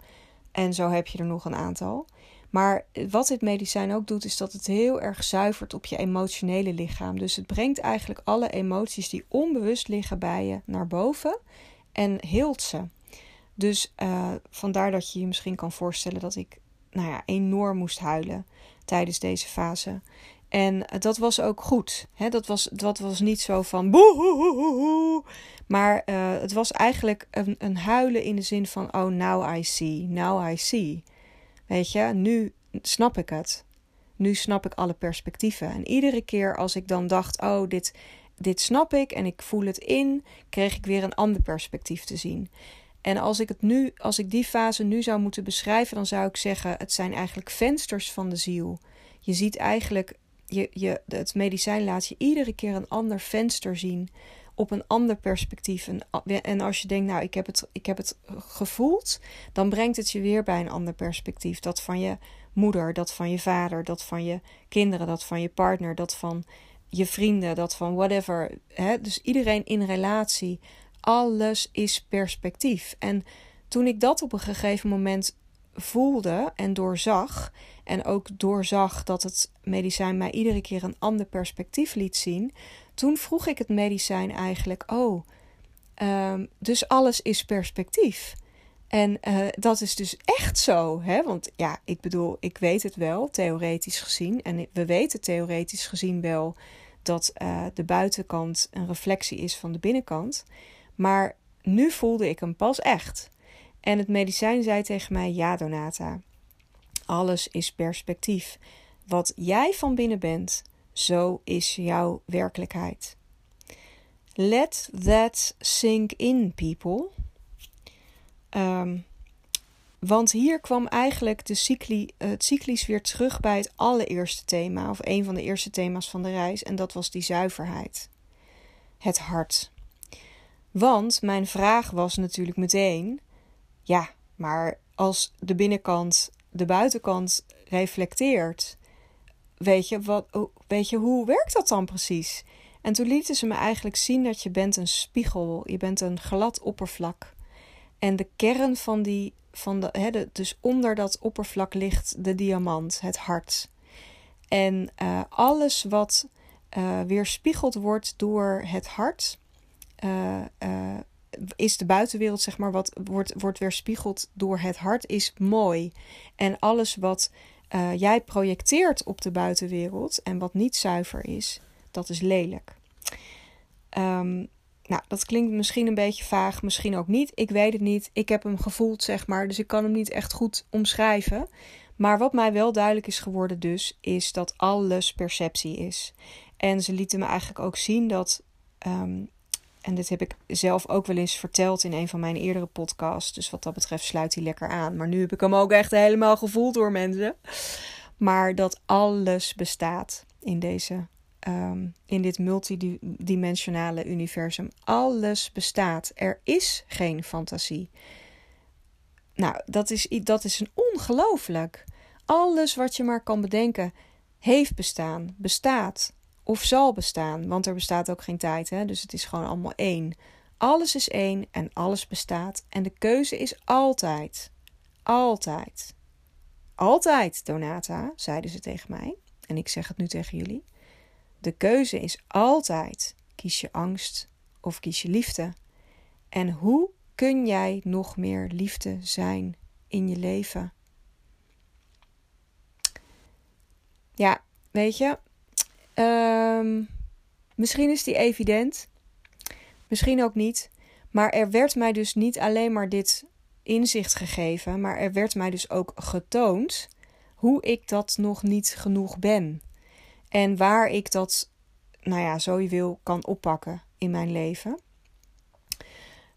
En zo heb je er nog een aantal. Maar wat dit medicijn ook doet, is dat het heel erg zuivert op je emotionele lichaam. Dus het brengt eigenlijk alle emoties die onbewust liggen bij je naar boven en hield ze. Dus uh, vandaar dat je je misschien kan voorstellen dat ik nou ja, enorm moest huilen tijdens deze fase. En dat was ook goed. Hè? Dat, was, dat was niet zo van boe, maar uh, het was eigenlijk een, een huilen in de zin van oh now I see, now I see. Weet je, nu snap ik het. Nu snap ik alle perspectieven. En iedere keer als ik dan dacht, oh, dit, dit snap ik en ik voel het in, kreeg ik weer een ander perspectief te zien. En als ik het nu, als ik die fase nu zou moeten beschrijven, dan zou ik zeggen: het zijn eigenlijk vensters van de ziel. Je ziet eigenlijk je, je, het medicijn laat je iedere keer een ander venster zien. Op een ander perspectief. En, als je denkt, nou, ik heb, het, ik heb het gevoeld. Dan brengt het je weer bij een ander perspectief. Dat van je moeder, dat van je vader, dat van je kinderen, dat van je partner, dat van je vrienden, dat van whatever. Hè? Dus iedereen in relatie. Alles is perspectief. En toen ik dat op een gegeven moment voelde en doorzag, en ook doorzag dat het medicijn mij iedere keer een ander perspectief liet zien, toen vroeg ik het medicijn eigenlijk: Oh, um, dus alles is perspectief. En uh, dat is dus echt zo, hè? Want ja, ik bedoel, ik weet het wel, theoretisch gezien. En we weten theoretisch gezien wel dat uh, de buitenkant een reflectie is van de binnenkant. Maar nu voelde ik hem pas echt. En het medicijn zei tegen mij: Ja, Donata, alles is perspectief. Wat jij van binnen bent, zo is jouw werkelijkheid. Let that sink in, people. Um, want hier kwam eigenlijk de cycli, het cyclisch weer terug bij het allereerste thema, of een van de eerste thema's van de reis, en dat was die zuiverheid. Het hart. Want mijn vraag was natuurlijk meteen: ja, maar als de binnenkant de buitenkant reflecteert, weet je, wat, weet je hoe werkt dat dan precies? En toen lieten ze me eigenlijk zien dat je bent een spiegel, je bent een glad oppervlak. En de kern van die, van de, dus onder dat oppervlak ligt de diamant, het hart. En uh, alles wat uh, weerspiegeld wordt door het hart, uh, is de buitenwereld, zeg maar, wat wordt, wordt weerspiegeld door het hart, is mooi. En alles wat jij projecteert op de buitenwereld en wat niet zuiver is, dat is lelijk. Um, nou, dat klinkt misschien een beetje vaag, misschien ook niet. Ik weet het niet. Ik heb hem gevoeld, zeg maar. Dus ik kan hem niet echt goed omschrijven. Maar wat mij wel duidelijk is geworden, dus, is dat alles perceptie is. En ze lieten me eigenlijk ook zien dat. Um, en dit heb ik zelf ook wel eens verteld in een van mijn eerdere podcasts. Dus wat dat betreft sluit hij lekker aan. Maar nu heb ik hem ook echt helemaal gevoeld door mensen. Maar dat alles bestaat in deze um, in dit multidimensionale universum. Alles bestaat. Er is geen fantasie. Nou, dat is, dat is een ongelooflijk. Alles wat je maar kan bedenken, heeft bestaan, bestaat of zal bestaan. Want er bestaat ook geen tijd, hè? dus het is gewoon allemaal één. Alles is één en alles bestaat. En de keuze is altijd. Altijd. Altijd, Donata, zeiden ze tegen mij. En ik zeg het nu tegen jullie. De keuze is altijd: kies je angst of kies je liefde? En hoe kun jij nog meer liefde zijn in je leven? Ja, weet je, um, misschien is die evident, misschien ook niet. Maar er werd mij dus niet alleen maar dit inzicht gegeven, maar er werd mij dus ook getoond hoe ik dat nog niet genoeg ben. En waar ik dat, nou ja, zo je wil, kan oppakken in mijn leven.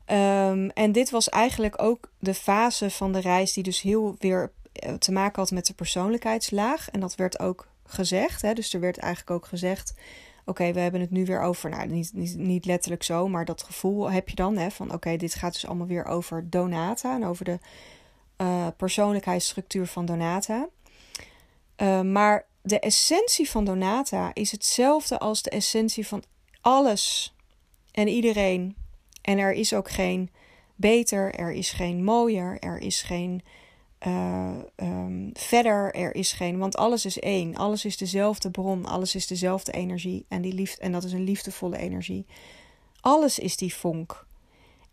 Um, en dit was eigenlijk ook de fase van de reis die dus heel weer eh, te maken had met de persoonlijkheidslaag. En dat werd ook gezegd. Hè? Dus er werd eigenlijk ook gezegd: oké, we hebben het nu weer over. Nou, niet, niet, niet letterlijk zo, maar dat gevoel heb je dan hè, van: oké, dit gaat dus allemaal weer over Donata en over de uh, persoonlijkheidsstructuur van Donata. Uh, maar de essentie van Donata is hetzelfde als de essentie van alles en iedereen. En er is ook geen beter, er is geen mooier, er is geen uh, um, verder, er is geen. Want alles is één. Alles is dezelfde bron, alles is dezelfde energie. En, die liefde, en dat is een liefdevolle energie. Alles is die vonk.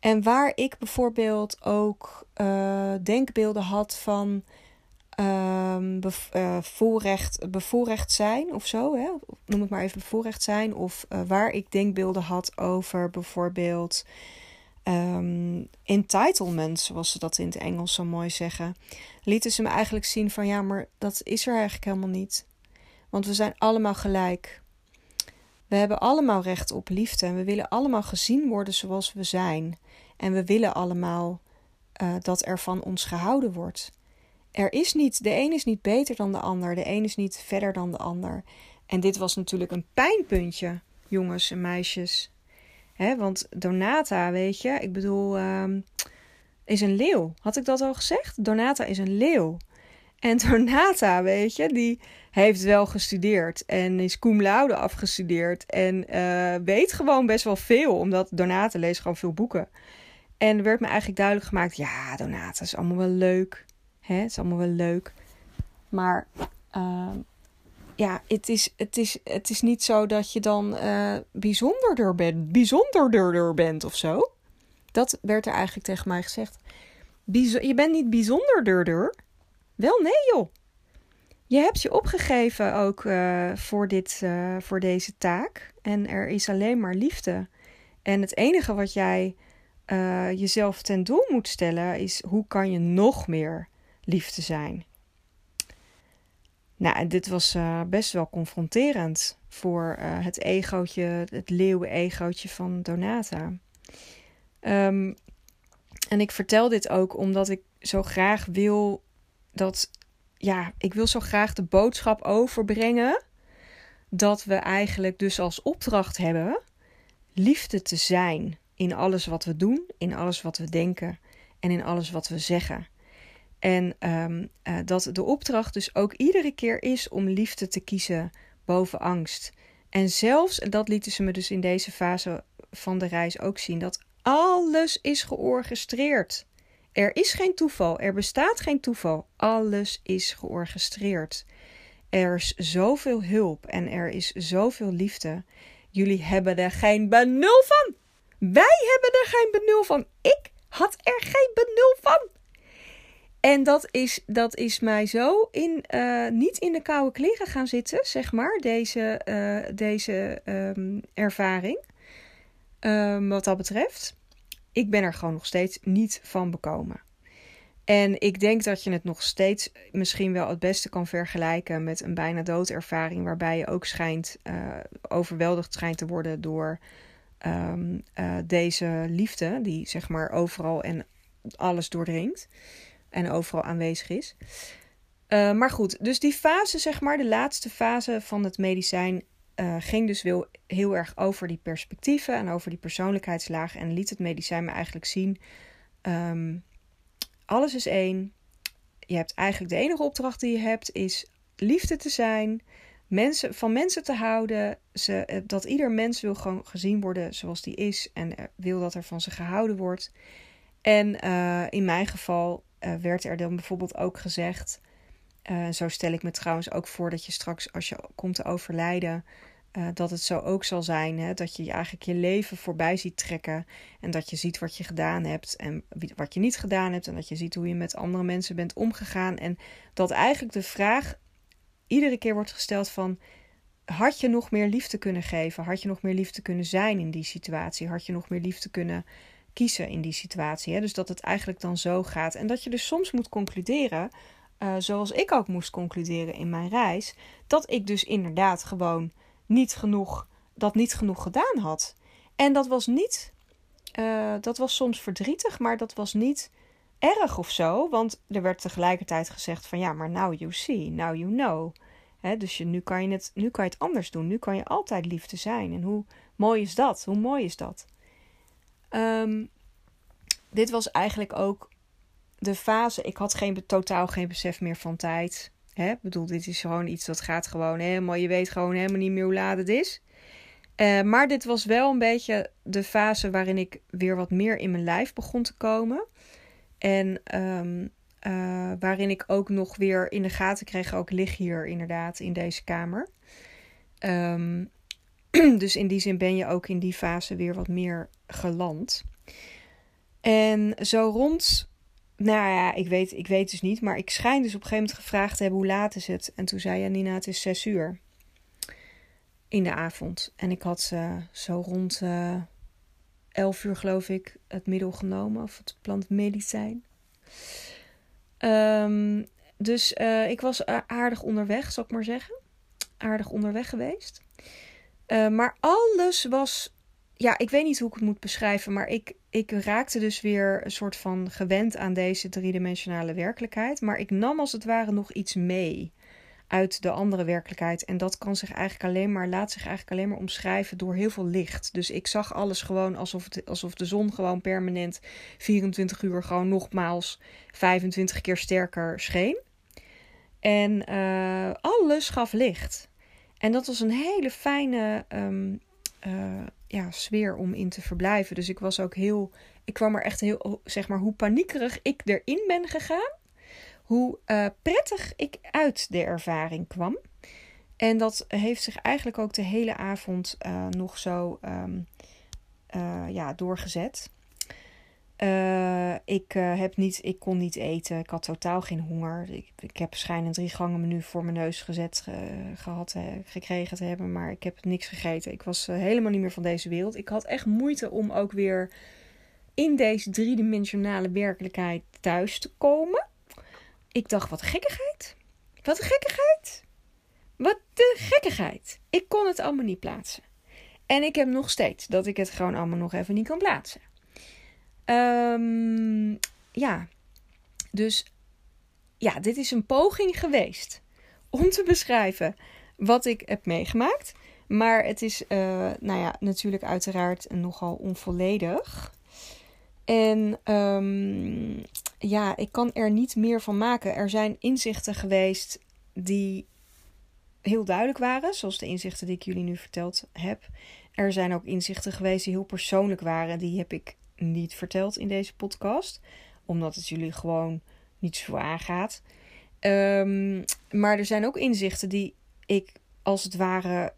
En waar ik bijvoorbeeld ook uh, denkbeelden had van um, bevoorrecht, zijn of zo. Hè? Noem het maar even bevoorrecht zijn. Of uh, waar ik denkbeelden had over bijvoorbeeld um, entitlement, zoals ze dat in het Engels zo mooi zeggen. Lieten ze me eigenlijk zien van ja, maar dat is er eigenlijk helemaal niet. Want we zijn allemaal gelijk. We hebben allemaal recht op liefde en we willen allemaal gezien worden zoals we zijn. En we willen allemaal uh, dat er van ons gehouden wordt er is niet, de een is niet beter dan de ander, de een is niet verder dan de ander. En dit was natuurlijk een pijnpuntje, jongens en meisjes. Hè, want Donata, weet je, ik bedoel, ehm, is een leeuw. Had ik dat al gezegd? Donata is een leeuw. En Donata, weet je, die heeft wel gestudeerd en is cum laude afgestudeerd en uh, weet gewoon best wel veel, omdat Donata leest gewoon veel boeken. En er werd me eigenlijk duidelijk gemaakt, ja, Donata is allemaal wel leuk. Hè, het is allemaal wel leuk. Maar uh, ja, het is, het, is, het is niet zo dat je dan uh, bijzonderder bent, bijzonderder bent of zo. Dat werd er eigenlijk tegen mij gezegd. je bent niet bijzonderder. Wel, nee joh. Je hebt je opgegeven ook uh, voor, dit, uh, voor deze taak. En er is alleen maar liefde. En het enige wat jij jezelf ten doel moet stellen is: hoe kan je nog meer liefde zijn? Nou, dit was best wel confronterend voor het egootje, het leeuwen-egootje van Donata. Um, en ik vertel dit ook omdat ik zo graag wil dat, ja, ik wil zo graag de boodschap overbrengen dat we eigenlijk dus als opdracht hebben liefde te zijn in alles wat we doen, in alles wat we denken en in alles wat we zeggen. En um, uh, dat de opdracht dus ook iedere keer is om liefde te kiezen boven angst. En zelfs, en dat lieten ze me dus in deze fase van de reis ook zien, dat alles is georchestreerd. Er is geen toeval, er bestaat geen toeval. Alles is georchestreerd. Er is zoveel hulp en er is zoveel liefde. Jullie hebben er geen benul van. Wij hebben er geen benul van. Ik had er geen benul van. En dat is, dat is mij zo in, uh, niet in de koude kleren gaan zitten, zeg maar, deze, uh, deze um, ervaring. Um, wat dat betreft ik ben er gewoon nog steeds niet van bekomen. En ik denk dat je het nog steeds misschien wel het beste kan vergelijken met een bijna doodervaring, waarbij je ook schijnt uh, overweldigd schijnt te worden door uh, deze liefde, die zeg maar overal en alles doordringt en overal aanwezig is. Uh, maar goed, dus die fase, zeg maar, de laatste fase van het medicijn, uh, ging dus wel heel erg over die perspectieven en over die persoonlijkheidslagen. En liet het medicijn me eigenlijk zien: um, alles is één. Je hebt eigenlijk de enige opdracht die je hebt, is liefde te zijn, mensen, van mensen te houden. Ze, eh, dat ieder mens wil gewoon gezien worden zoals die is en wil dat er van ze gehouden wordt. En in mijn geval uh, werd er dan bijvoorbeeld ook gezegd. Uh, zo stel ik me trouwens ook voor dat je straks, als je komt te overlijden, uh, dat het zo ook zal zijn. Hè? Dat je eigenlijk je leven voorbij ziet trekken. En dat je ziet wat je gedaan hebt en wat je niet gedaan hebt. En dat je ziet hoe je met andere mensen bent omgegaan. En dat eigenlijk de vraag iedere keer wordt gesteld van... Had je nog meer liefde kunnen geven? Had je nog meer liefde kunnen zijn in die situatie? Had je nog meer liefde kunnen kiezen in die situatie? Hè? Dus dat het eigenlijk dan zo gaat. En dat je dus soms moet concluderen... Uh, zoals ik ook moest concluderen in mijn reis, dat ik dus inderdaad gewoon niet genoeg, dat niet genoeg gedaan had. En dat was niet, uh, dat was soms verdrietig, maar dat was niet erg of zo. Want er werd tegelijkertijd gezegd van ja, maar now you see, now you know. He, dus je, nu, kan je het, nu kan je het anders doen. Nu kan je altijd liefde zijn. En hoe mooi is dat? Hoe mooi is dat? Um, dit was eigenlijk ook de fase. Ik had geen, totaal geen besef meer van tijd. Hè? Ik bedoel, dit is gewoon iets dat gaat gewoon helemaal. Je weet gewoon helemaal niet meer hoe laat het is. Uh, maar dit was wel een beetje de fase waarin ik weer wat meer in mijn lijf begon te komen. En um, uh, waarin ik ook nog weer in de gaten kreeg, ook lig hier inderdaad in deze kamer. Um, dus in die zin ben je ook in die fase weer wat meer geland. En zo rond nou ja, ik weet, ik weet dus niet. Maar ik schijn dus op een gegeven moment gevraagd te hebben hoe laat is het. En toen zei Janina, het is zes uur. In de avond. En ik had uh, zo rond uh, elf uur geloof ik het middel genomen. Of het plantmedicijn. Um, dus uh, ik was aardig onderweg, zal ik maar zeggen. Aardig onderweg geweest. Maar alles was ja, ik weet niet hoe ik het moet beschrijven, maar ik, ik raakte dus weer een soort van gewend aan deze driedimensionale werkelijkheid. Maar ik nam als het ware nog iets mee uit de andere werkelijkheid. En dat kan zich eigenlijk alleen maar, laat zich eigenlijk alleen maar omschrijven door heel veel licht. Dus ik zag alles gewoon alsof, het, alsof de zon gewoon permanent 24 uur gewoon nogmaals 25 keer sterker scheen. En uh, alles gaf licht. En dat was een hele fijne um, uh, ja, sfeer om in te verblijven. Dus ik was ook heel. Ik kwam er echt heel. Zeg maar hoe paniekerig ik erin ben gegaan. Hoe uh, prettig ik uit de ervaring kwam. En dat heeft zich eigenlijk ook de hele avond nog zo um, ja, doorgezet. Uh, ik, uh, heb niet, ik kon niet eten. Ik had totaal geen honger. Ik, ik heb waarschijnlijk drie gangen menu voor mijn neus gezet gehad, gekregen te hebben. Maar ik heb niks gegeten. Ik was helemaal niet meer van deze wereld. Ik had echt moeite om ook weer in deze driedimensionale werkelijkheid thuis te komen. Ik dacht, wat gekkigheid. Wat gekkigheid. Wat de gekkigheid. Ik kon het allemaal niet plaatsen. En ik heb nog steeds dat ik het gewoon allemaal nog even niet kan plaatsen. Um, ja, dus ja, dit is een poging geweest om te beschrijven wat ik heb meegemaakt. Maar het is, uh, nou ja, natuurlijk uiteraard nogal onvolledig. En um, ja, ik kan er niet meer van maken. Er zijn inzichten geweest die heel duidelijk waren, zoals de inzichten die ik jullie nu verteld heb. Er zijn ook inzichten geweest die heel persoonlijk waren. Die heb ik niet verteld in deze podcast. Omdat het jullie gewoon niet zo aangaat. Um, maar er zijn ook inzichten die ik als het ware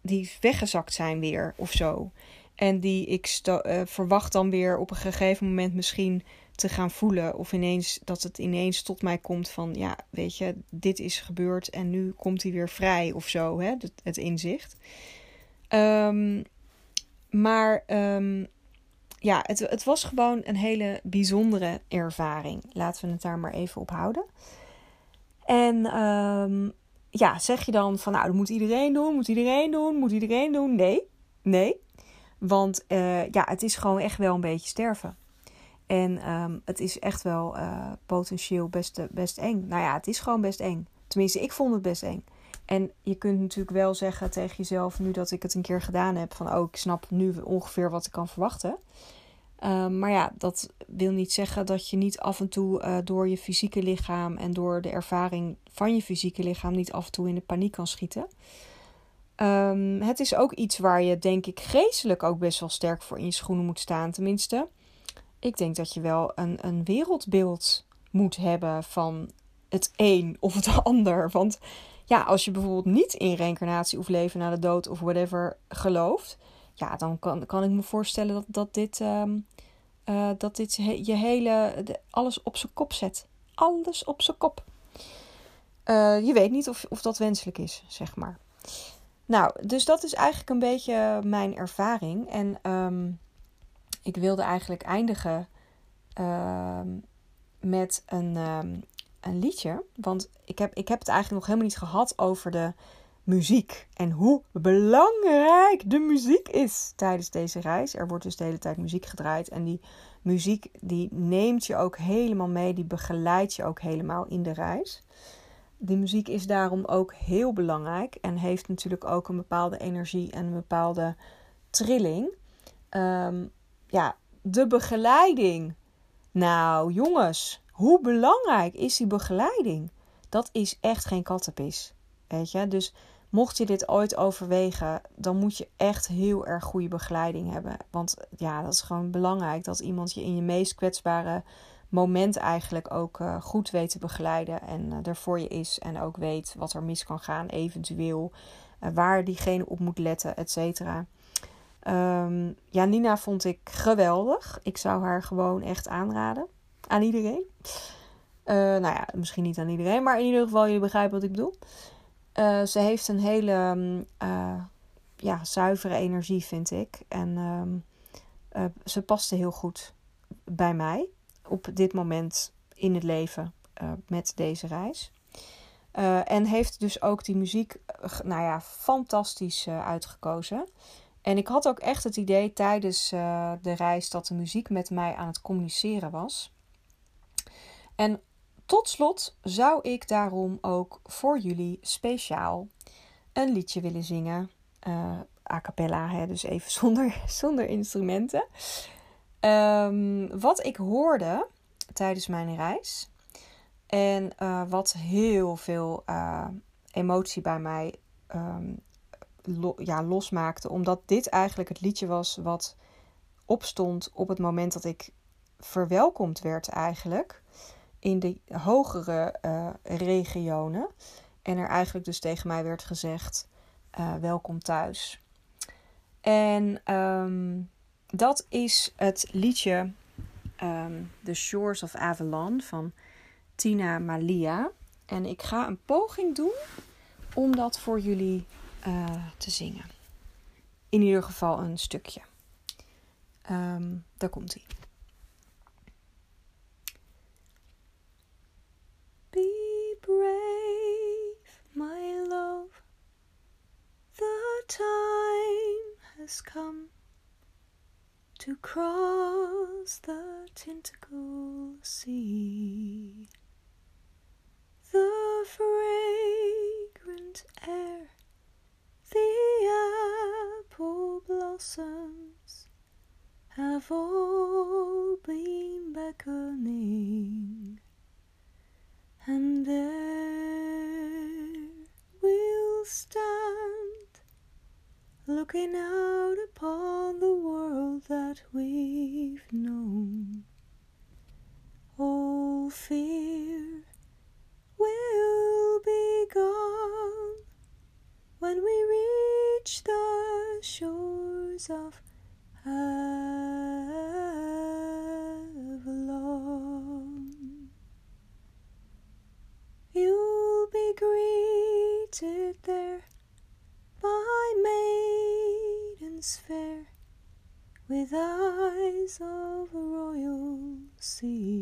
die weggezakt zijn weer of zo. En die ik uh, verwacht dan weer op een gegeven moment misschien te gaan voelen. Of ineens dat het ineens tot mij komt van ja, weet je, dit is gebeurd en nu komt hij weer vrij of zo, hè, het, het inzicht. Um, maar um, ja, het, het was gewoon een hele bijzondere ervaring. Laten we het daar maar even op houden. En um, ja, zeg je dan van nou, dat moet iedereen doen, moet iedereen doen, moet iedereen doen? Nee, nee. Want uh, ja, het is gewoon echt wel een beetje sterven. En um, het is echt wel uh, potentieel best, best eng. Nou ja, het is gewoon best eng. Tenminste, ik vond het best eng. En je kunt natuurlijk wel zeggen tegen jezelf, nu dat ik het een keer gedaan heb, van oh, ik snap nu ongeveer wat ik kan verwachten. Um, maar ja, dat wil niet zeggen dat je niet af en toe uh, door je fysieke lichaam en door de ervaring van je fysieke lichaam niet af en toe in de paniek kan schieten. Um, het is ook iets waar je, denk ik, geestelijk ook best wel sterk voor in je schoenen moet staan. Tenminste, ik denk dat je wel een, een wereldbeeld moet hebben van het een of het ander. Want ja, als je bijvoorbeeld niet in reïncarnatie of leven na de dood of whatever gelooft, ja, dan kan, kan ik me voorstellen dat, dat dit, um, uh, dat dit je hele, alles op zijn kop zet. Alles op zijn kop. Uh, je weet niet of, of dat wenselijk is, zeg maar. Nou, dus dat is eigenlijk een beetje mijn ervaring. En um, ik wilde eigenlijk eindigen uh, met een, een liedje. Want ik heb, ik heb het eigenlijk nog helemaal niet gehad over de muziek. En hoe belangrijk de muziek is tijdens deze reis. Er wordt dus de hele tijd muziek gedraaid. En die muziek die neemt je ook helemaal mee. Die begeleidt je ook helemaal in de reis. Die muziek is daarom ook heel belangrijk. En heeft natuurlijk ook een bepaalde energie en een bepaalde trilling. Um, ja, de begeleiding. Nou, jongens, hoe belangrijk is die begeleiding? Dat is echt geen kattenpis. Weet je, dus mocht je dit ooit overwegen, dan moet je echt heel erg goede begeleiding hebben. Want ja, dat is gewoon belangrijk dat iemand je in je meest kwetsbare moment eigenlijk ook uh, goed weet te begeleiden. En uh, er voor je is en ook weet wat er mis kan gaan, eventueel. Uh, waar diegene op moet letten, et cetera. Um, ja, Nina vond ik geweldig. Ik zou haar gewoon echt aanraden. Aan iedereen. nou ja, misschien niet aan iedereen, maar in ieder geval, jullie begrijpen wat ik bedoel. Uh, ze heeft een hele uh, ja, zuivere energie, vind ik. En uh, ze paste heel goed bij mij op dit moment in het leven met deze reis. en heeft dus ook die muziek, nou ja, fantastisch uitgekozen. En ik had ook echt het idee tijdens de reis dat de muziek met mij aan het communiceren was. En tot slot zou ik daarom ook voor jullie speciaal een liedje willen zingen. Uh, a cappella, hè, dus even zonder, zonder instrumenten. Um, wat ik hoorde tijdens mijn reis en uh, wat heel veel uh, emotie bij mij lo ja, losmaakte, omdat dit eigenlijk het liedje was wat opstond op het moment dat ik verwelkomd werd eigenlijk in de hogere uh, regionen. En er eigenlijk dus tegen mij werd gezegd: uh, welkom thuis. En um, dat is het liedje um, The Shores of Avalon van Tina Malia. En ik ga een poging doen om dat voor jullie uh, te zingen. In ieder geval een stukje. Um, daar komt hij. Time has come to cross the tentacle sea. The fragrant air, the apple blossoms have all been beckoning, and there we'll stand looking out upon the world that we've known. All fear will be gone when we reach the shores of maidens fair with eyes of a royal sea.